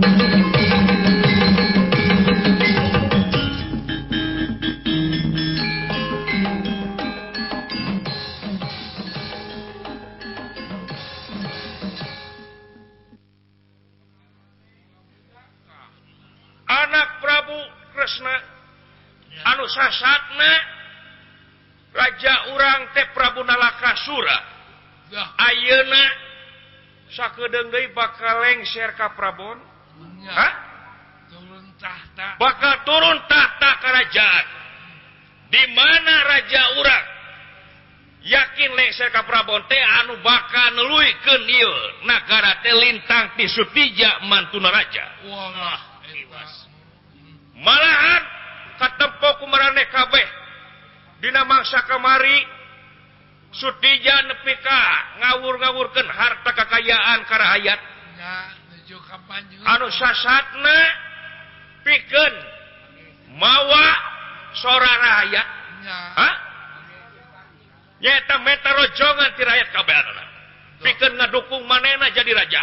anak Prabu Kresna anu saatna Hai Raja urang Te Prabu Nala Kaura Ayeuna Sa denggge bakal leng Serkap Prabon Hai bakal turuntataraja dimana raja urat yakinnek sekap Prabote Anu bahkan Lukenil negara telinang di Supija mantuna raja malahan kepokumeraai kabeh dinamangsakemari SudijapK ngawur-gawurken harta kekayaan kar ayat harus sana piken mawa seorangra raatnya pidukung jadi raja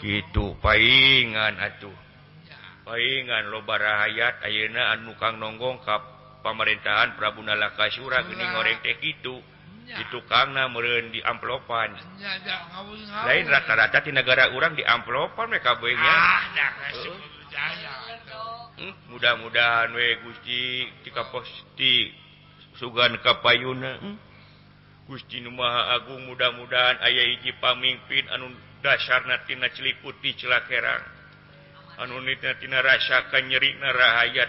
ituingan atuh pengingan lobararayaat aaan mukang nogongkap pemerintahan Prabu Nala Kayura geni gorengtek itu itu karena meheni amploppan lain rata-ratatina negara orang diamplopan MKBnya mudah-mudahan Gui Sugan Kapayuna hmm. Gusti Numaha Agung mudah-mudahan Ayiji pamimpin anunda sarnatinaliput di Cilakerrang anunitina rasanyerik narayat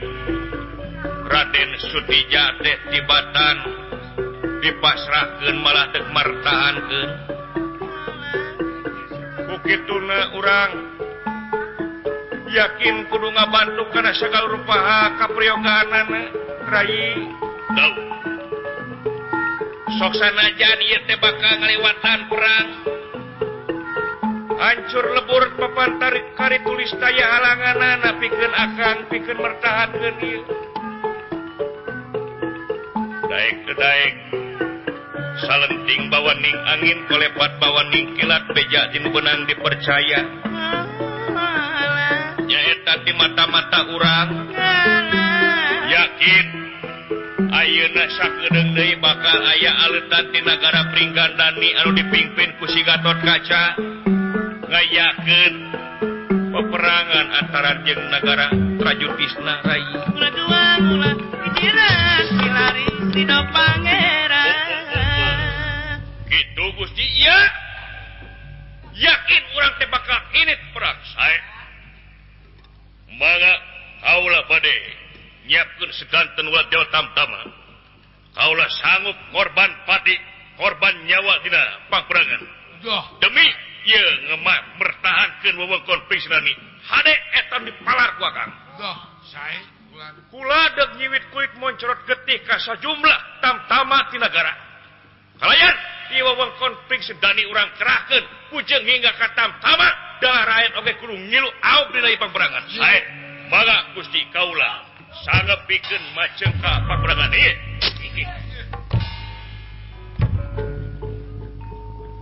Raden Sudi ja di badan dipas Raken malah demarttahan begitu orang yakin penunga Bandung kenakal rupaha Kariogaan soksana jabawatan kurang ancur lebur papan tarikkariulilisista halangan anak pikir akan pikir marttahan geni terai salenting ba Nning angin kelewat ba Nning kilat peja di menang dipercayanya tadi mata-mata u yakin A maka ayaah atan di negara peringkat Dani dipimpin pusikaot kaca kayakgen peperangan antara je negara prajudisnaaikira gitu Guya yakin orang tembakan ini per saya maka Aula badde nyiap pun seganten wajah tam-tama A sanggu korban padi korban nyawadina paperangan demingemak mertahankan momng konfi H etam di akan saya pu denyiwit-kuit moncot ketika se jumlah tam tama di negara kalian di wong konflik dari orang keraken uje hingga kata Da raat Oke kurungluangan Gusti Kaula sangat bikin macet Kaangan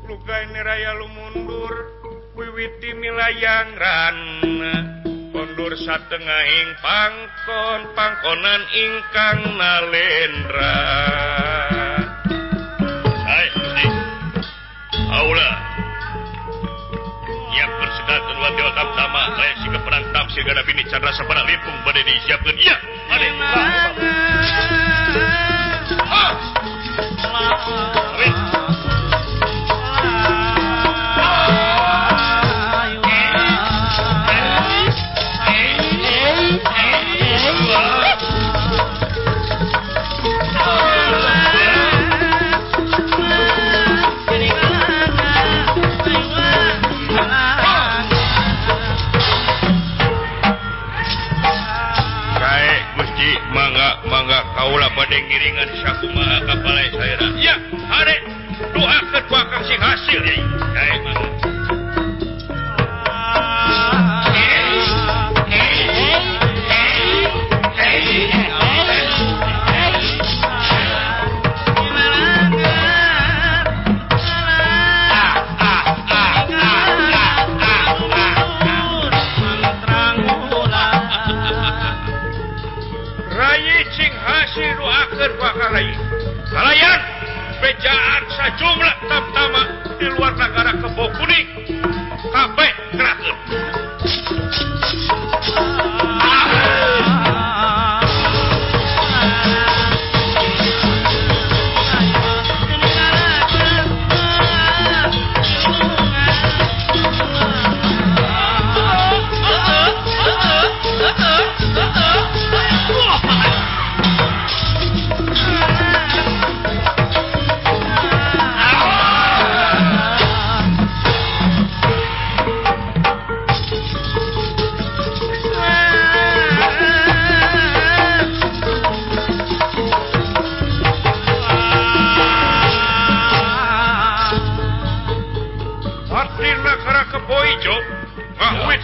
Lugaraya lu mundur Wiwitilayran satengahing pangkon pangkonan ingkang nalendra Hai Gusti Aula Yang bersedat dan wati otam tama Layak si keperang tafsir gana bini cara sabana lipung badai disiapkan Iya Adik ah! Maha ringan diuma do vaasi hasil jumla vàlahma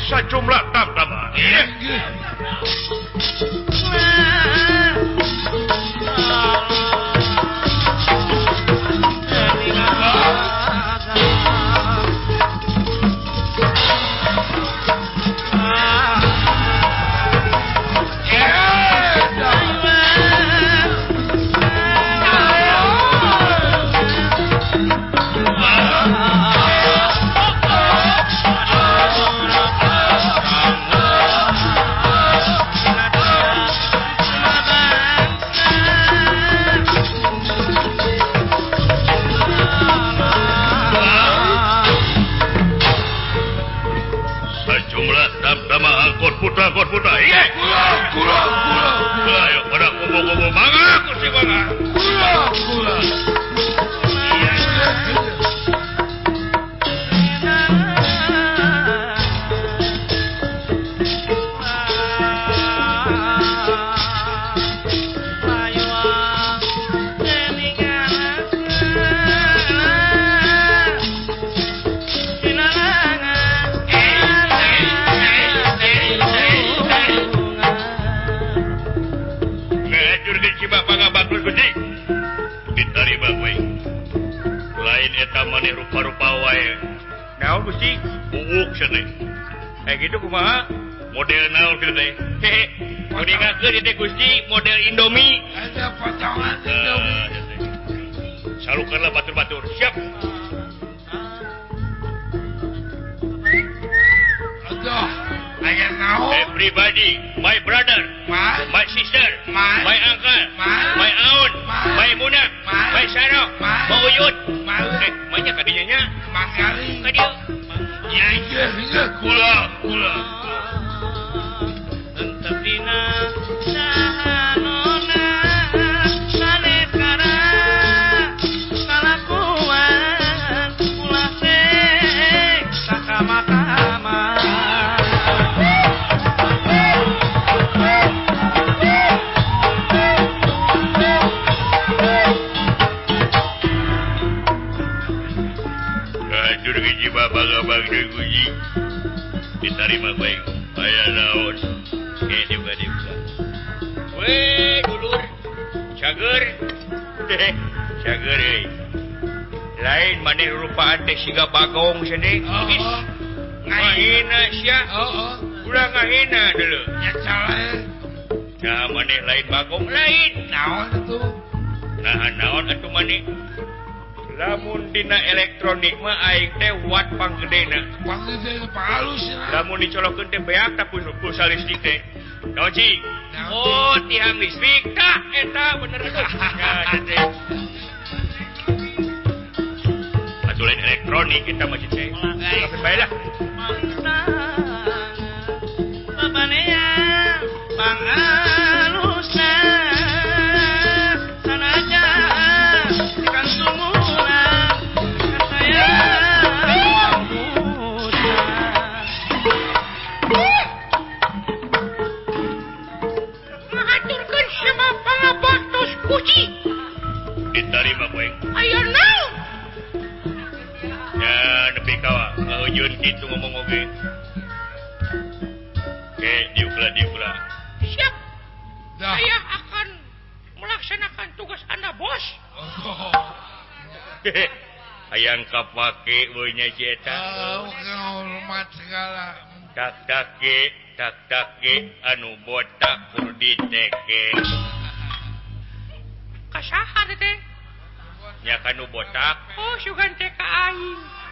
naon itu nah naon itu mana? lamun dina elektronik mah aing teh watt panggedena panggedena palus lamun dicolokeun teh beak tapi pulsa listrik teh naon oh tiang listrik tah eta bener deh atuh lain elektronik eta mah teh tapi bae lah Bang Bang itu ngomong mobil akan melaksanakan tugas Anda bos oh. ayangkap pakai punyanya je tahu tak anu botak kas ya akanu botak TK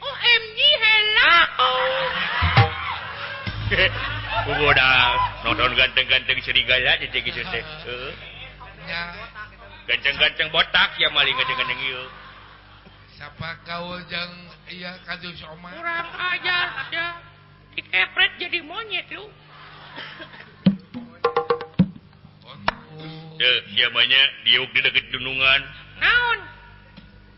OMG, hello. udah nonton ganteng-ganteng serigala di tegi sute. Ganteng-ganteng botak ya maling ganteng-ganteng itu. Siapa kau yang iya kadus oma? Kurang aja ada ya. dikepret jadi monyet lu. Ya, namanya diuk di dekat dunungan.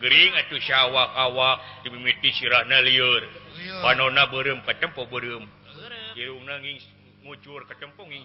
Gering atuh sywak awak diiti siana liur panona barem peemppo burumrung nangucur keceunggin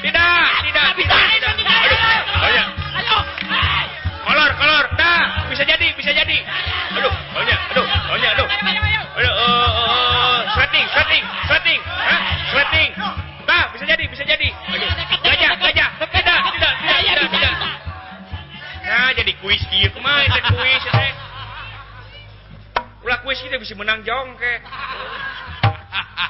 tidak, tidak, tidak, tidak. Aduh, banyak. Kolor, kolor, dah, bisa jadi, bisa jadi. Aduh, banyak, aduh, banyak, aduh. Aduh, oh, oh, oh, oh, sweating, sweating, sweating, Hah? sweating. Dah, bisa jadi, bisa jadi. gajah, gajah, tidak, tidak, tidak, tidak, tidak. Nah, jadi kuis kieu kumaha teh kuis teh. Ya, Ulah kuis kita bisa menang jongkek.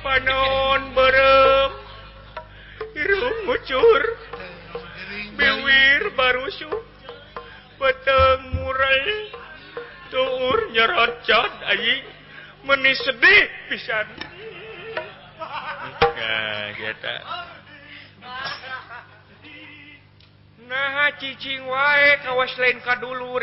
punya panon beep bircurwir baru su pete turur nyerocot lagi menis sedih pisan nah cici wa kawas lainka duluon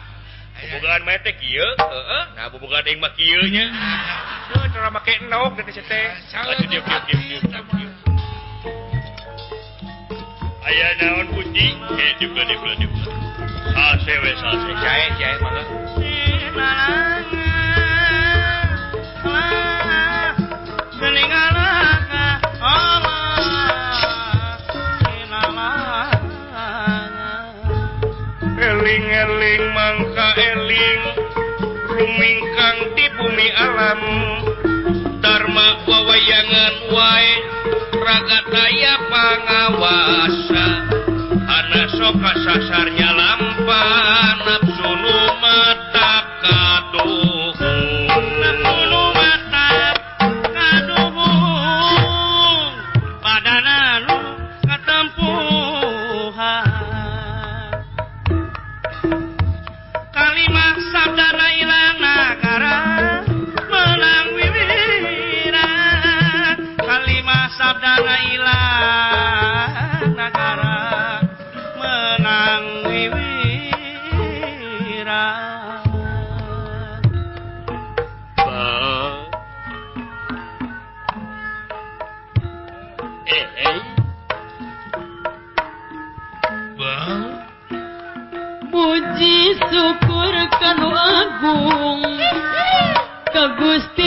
maticnya ah. ah, aya daun putcing meninggal elingmangka eling rumingkang tipuni alamdhama wa wayangan wa raga daya panwasa anak soka sasarnya lampa anak sono mata kado O por ka gosta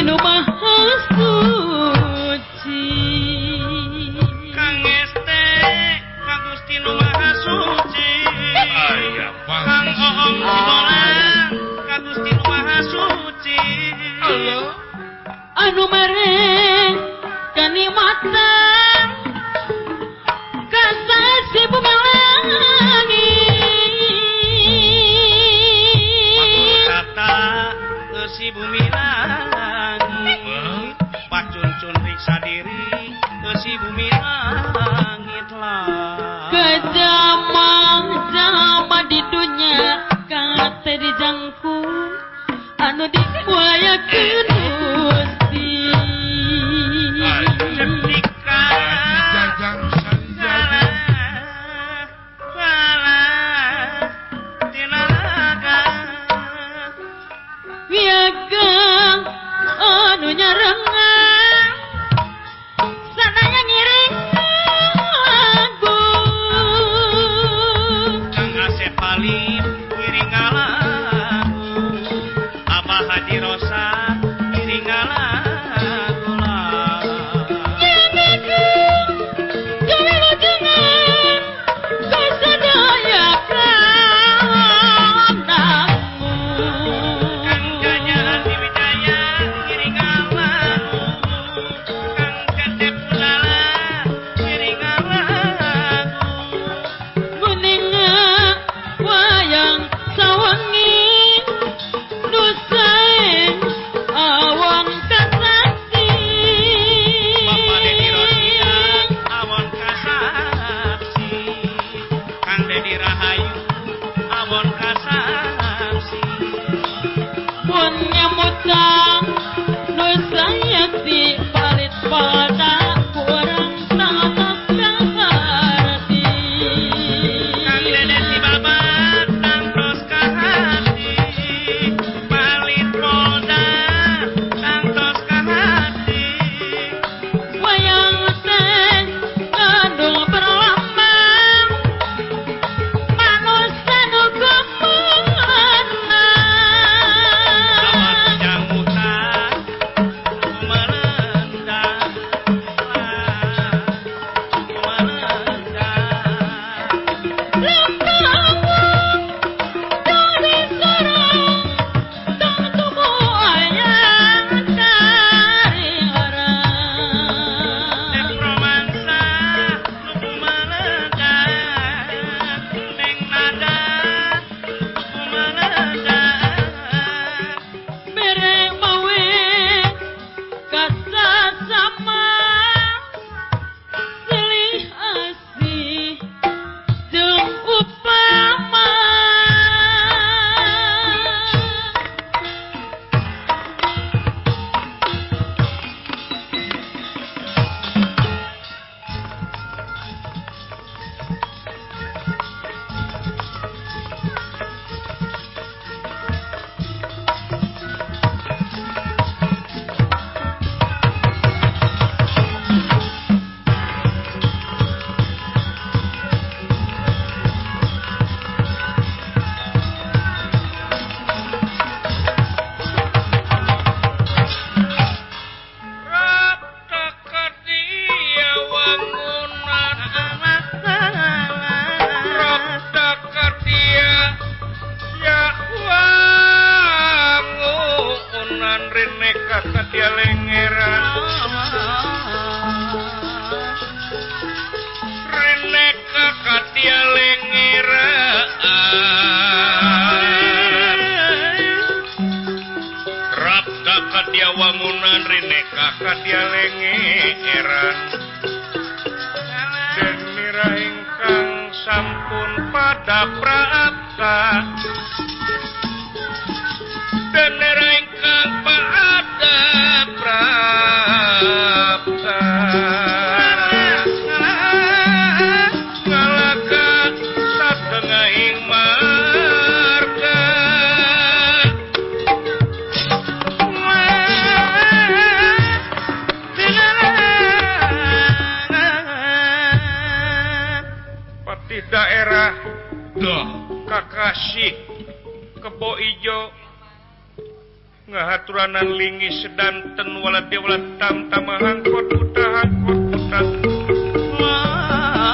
turananlingi sedang ten walat diulat tam maangkotkupusat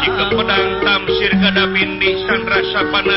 jika pedangtam sirhada binih san rasa pada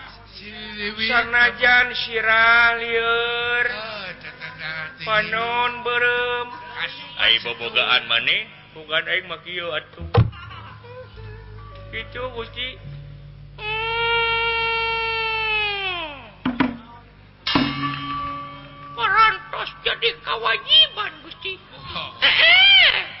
sarjan sira Manon oh, barerem A pebogaan mane bukan naik Makio Aduh ituji pers jadikawawanyiban guststi oh. hehe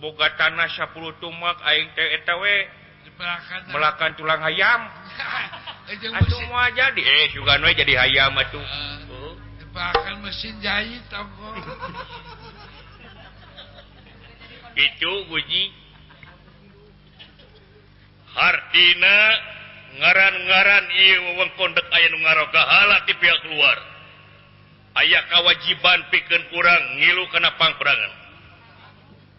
buka tanah Syapul tumakW Melakan tulang ayam ah, eh, eh, oh. Hartina ngaran-garan mengkonde ayamrahhala tip keluar ayaah kawajiban piken kurang ngilu kenapaperangan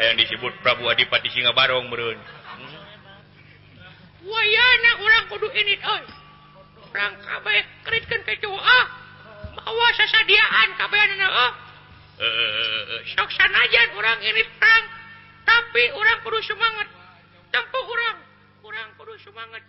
disebut Prabu Adipati di Sinabang berun hmm. orang Kudu ini bahwa soana aja orang ini tapi orang perlu semangat contoh kurang kurang semangat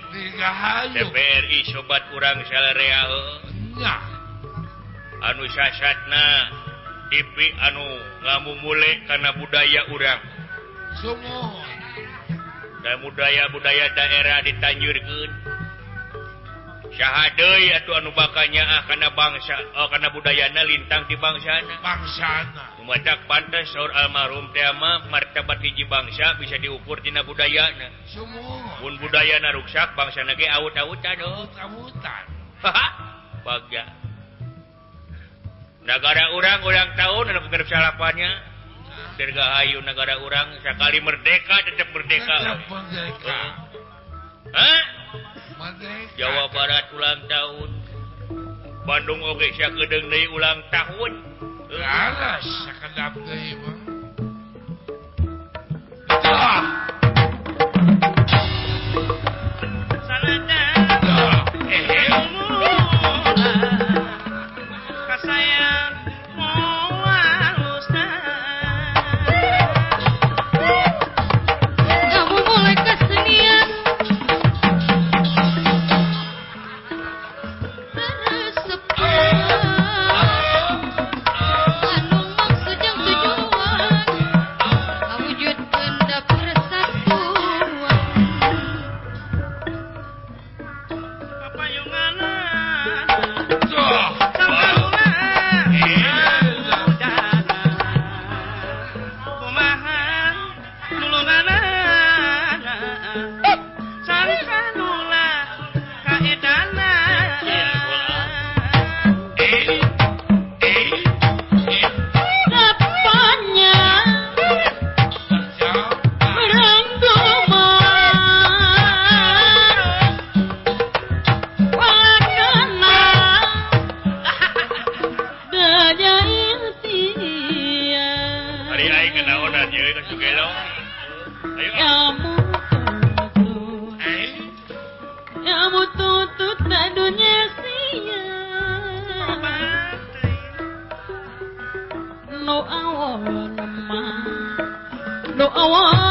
sobat kurang anuna tip anu kamu mulai karena budaya urang dan budaya-buday daerah ditanjur syahada yaitu anu bakanya karena bangsa oh, karena budayana lintang di bangsa bangsa pan almarhum tema martabat biji bangsa bisa diukur Di budaya budaya narukak bangsa oh, tahu ha negara orang ulang tahunsaapannya danga Ayu negara orang bisakali merdeka tetap merdeka Jawa padat ulang tahun Bandung keden ulang tahun Ka 啊我。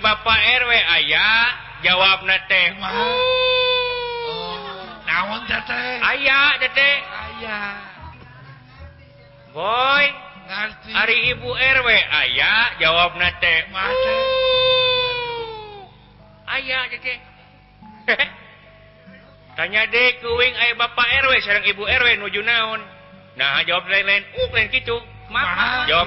Bapak RW ayaah jawab oh. na ayaah de Boy hari ibu RW ayaah jawab na ayaah tanya deku wing Bapak RW seorang ibu RW nuju naon nah jawab lain-lain Kicu ma ja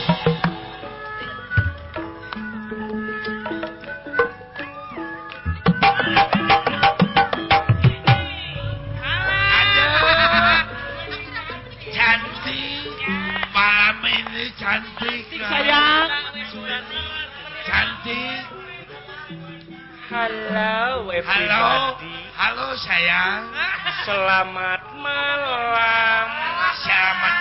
Cantik sayang. Cantik. Halo everybody. Halo. Halo sayang. Selamat malam. Selamat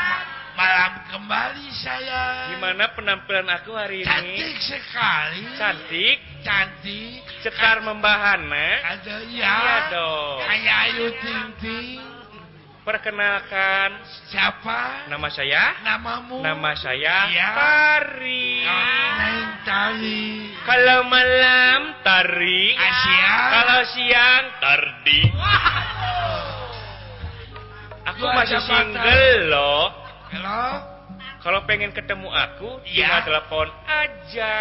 malam kembali sayang. Gimana penampilan aku hari ini? Cantik sekali. Cantik. Cantik. Cekar kan- membahana. Ada ya. Iya dong. Kayak Ayu Ting Ting. Perkenalkan siapa? Nama saya? Namamu? Nama saya iya. ya. Tari. Ah. Tari. Kalau malam Tari. Asia ah, Kalau siang Tardi. Aku Lu masih single loh. Halo Kalau pengen ketemu aku, ya. cuma telepon aja.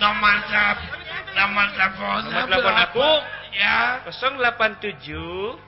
Nomor telepon. Nomor telepon. Nomor telepon aku. Ya. 087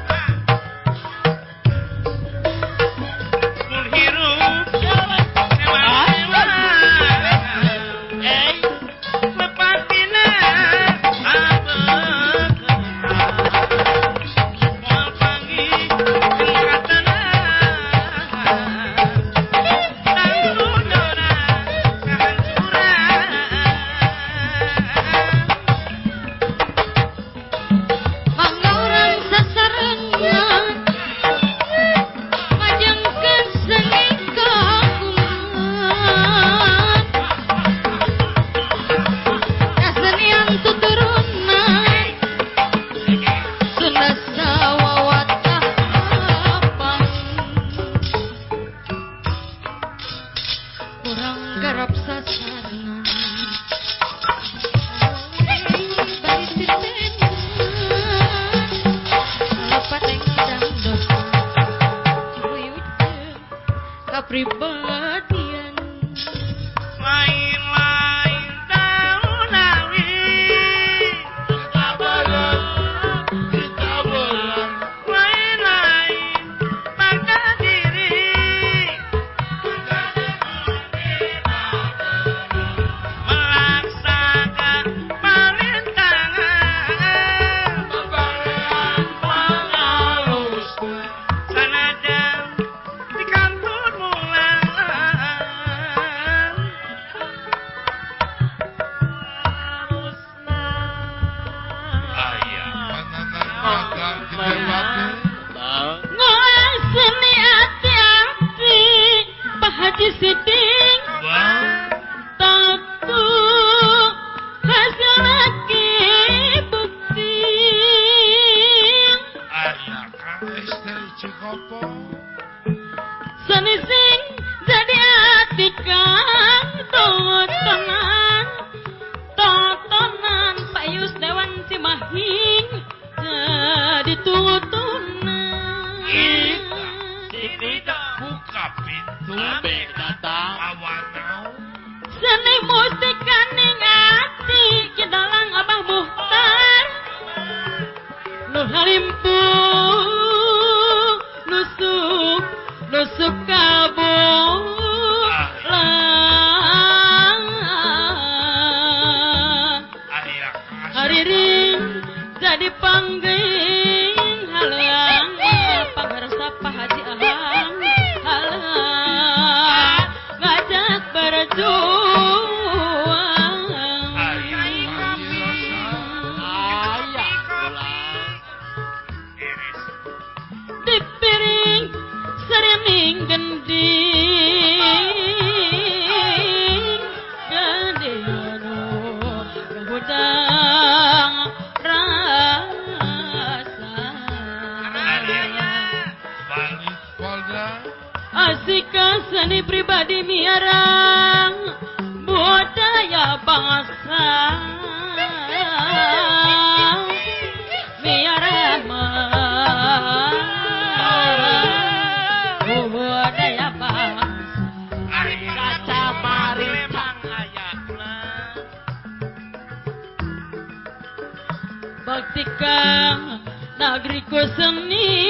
Na ko seni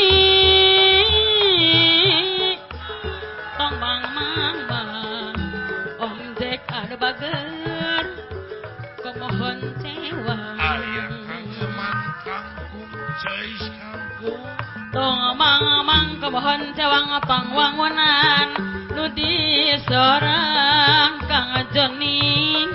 Tong mang Omjek ada bagar Kommohon cewa Tong mangang kaohn cewa ngapangwang wonan Nudi so kang ngajoni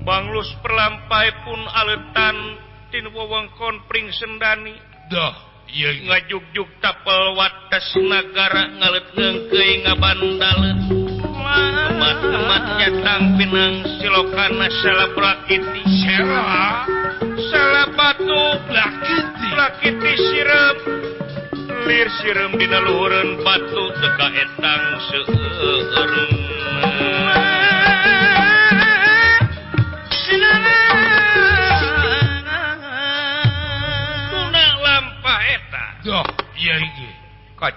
mau Banglus perlampai pun aletan tin we wong kon pri sendi doh ngaju juta pelwatas negara ngaletneng keabanlamatlamatnya tammpinan silkana se plait salah batu plaki lagi dis sirap siram binuren batu teka etang se wo Ka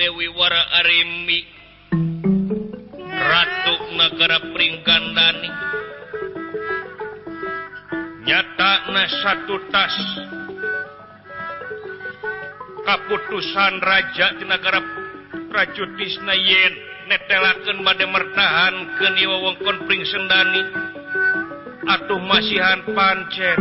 Dewiwara Arimi Ratukgara peringgandani Nyatak nah satu tas Kaputusan ja kenagara Rajud disna yen netteken badmerahan keniwawengkon pri Seni. punya Atuh masihan pancen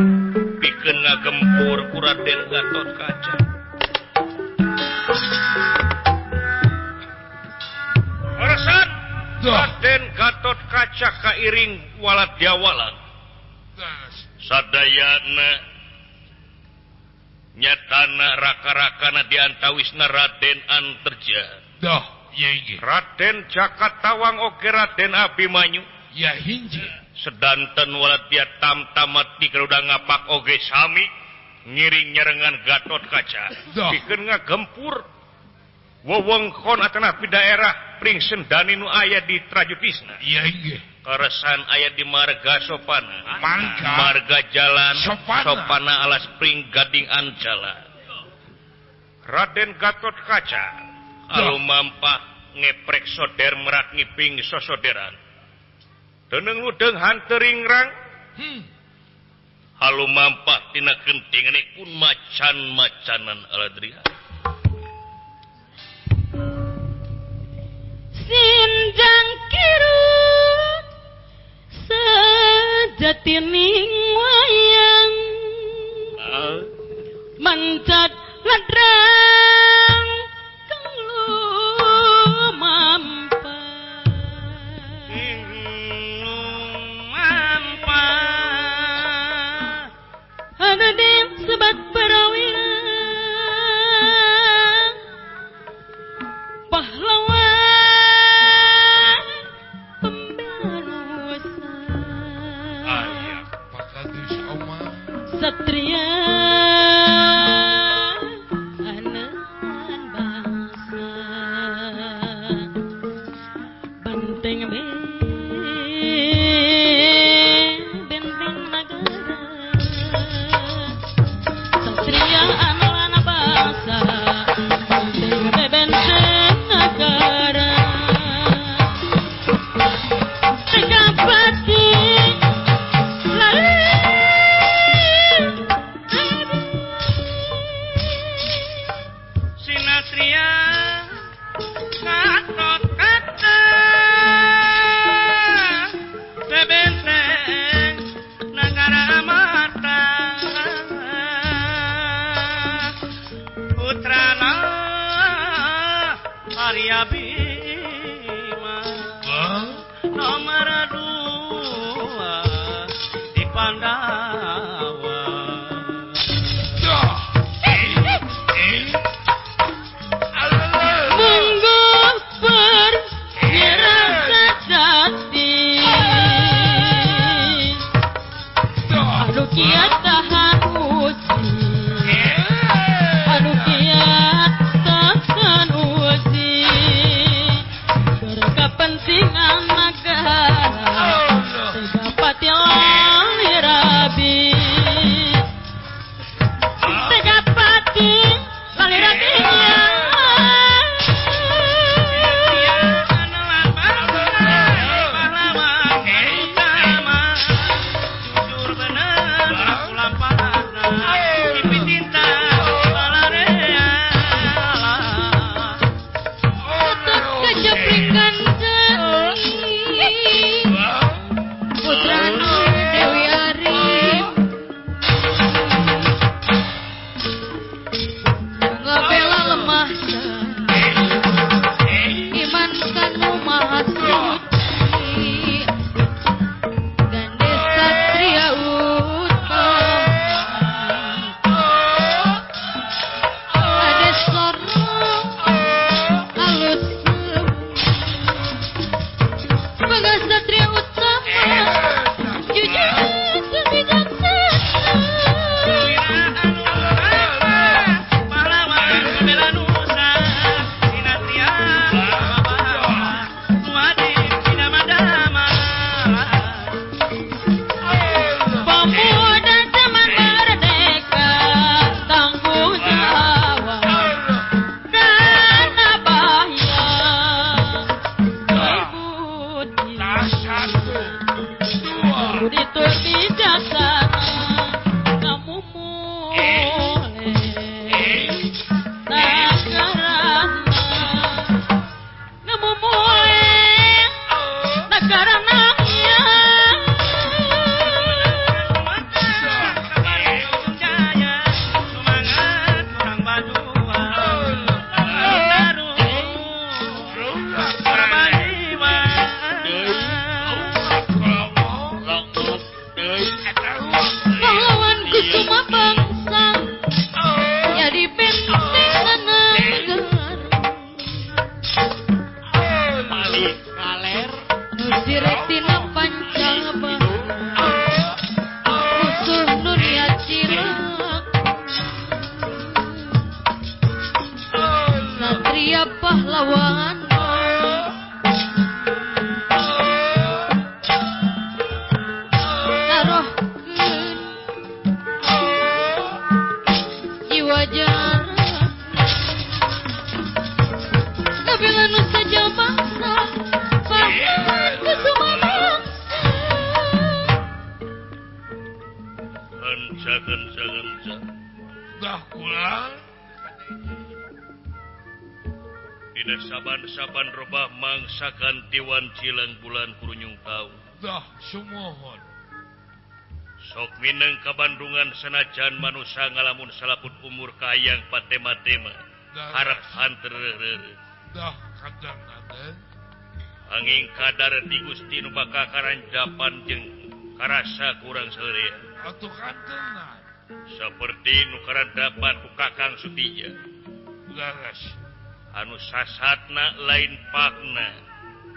piken ngaagempur kuden gatot kacadengatot kaca karingwalalat diawa sadana nya tanah raka-kana antawis na Raden anjah y Raden cakat tawang oke Raden api manyyu ya hinji sedanten wa dia tamtamat dikel udah ngapak ogei nyiring nyerengan Gat kacapur daerah dan aya dijudsan aya di Marga sopana Marga jalan alasding Raden Gat kaca lalu manpak ngepre soder merat ngiping saudaranya teneng udeng hantering rang hmm. halu mampah tina kenting ini kun macan macanan aladriha sinjang kiru sejati ning wayang uh. direct cilang bulan kur Nyungbau sok Minen ke Bandungan sanajan manusa ngalamun salahpun umur kayang patema-ma Hunt angin kadar di Gusti Nupan jeng karasa kurang se seperti nukaran dapat ukakan subinya anus saatna lain Pakna.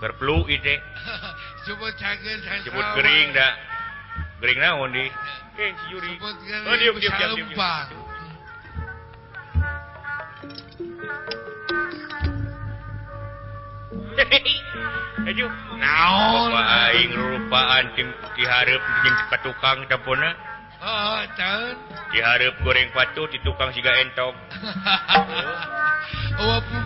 plu eh. ide eh, oh, lupa an diharp tukangpon diharp goreng patuh di tukang si entong haha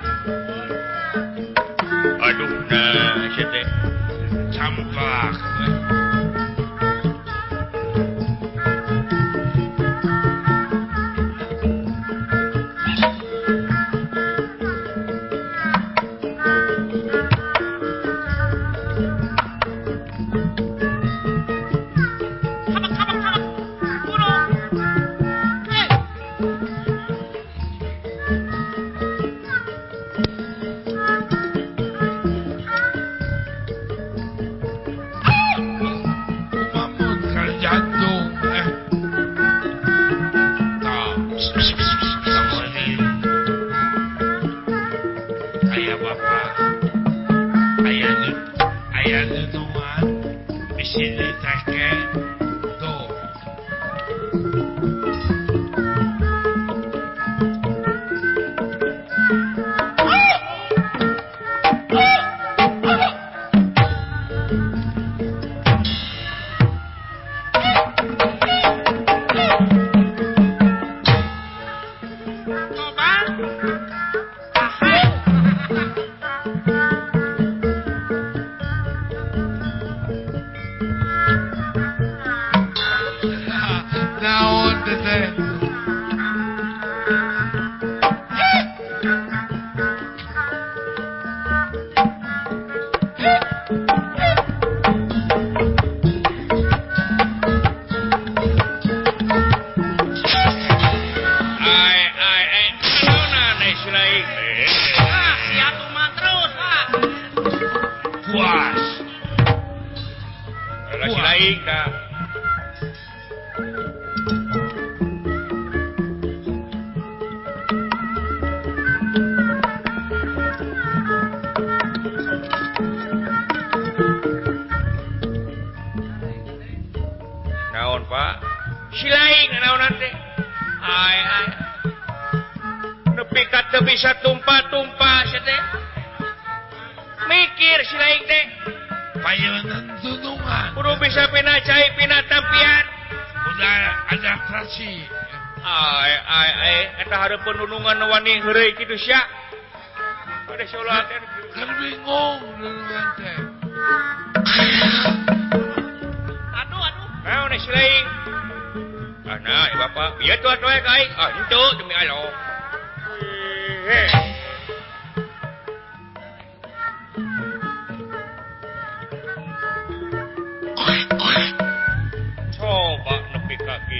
cha punya ada penununganwanya ah, coba lebih kaki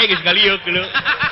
aja sekali yuk dulu.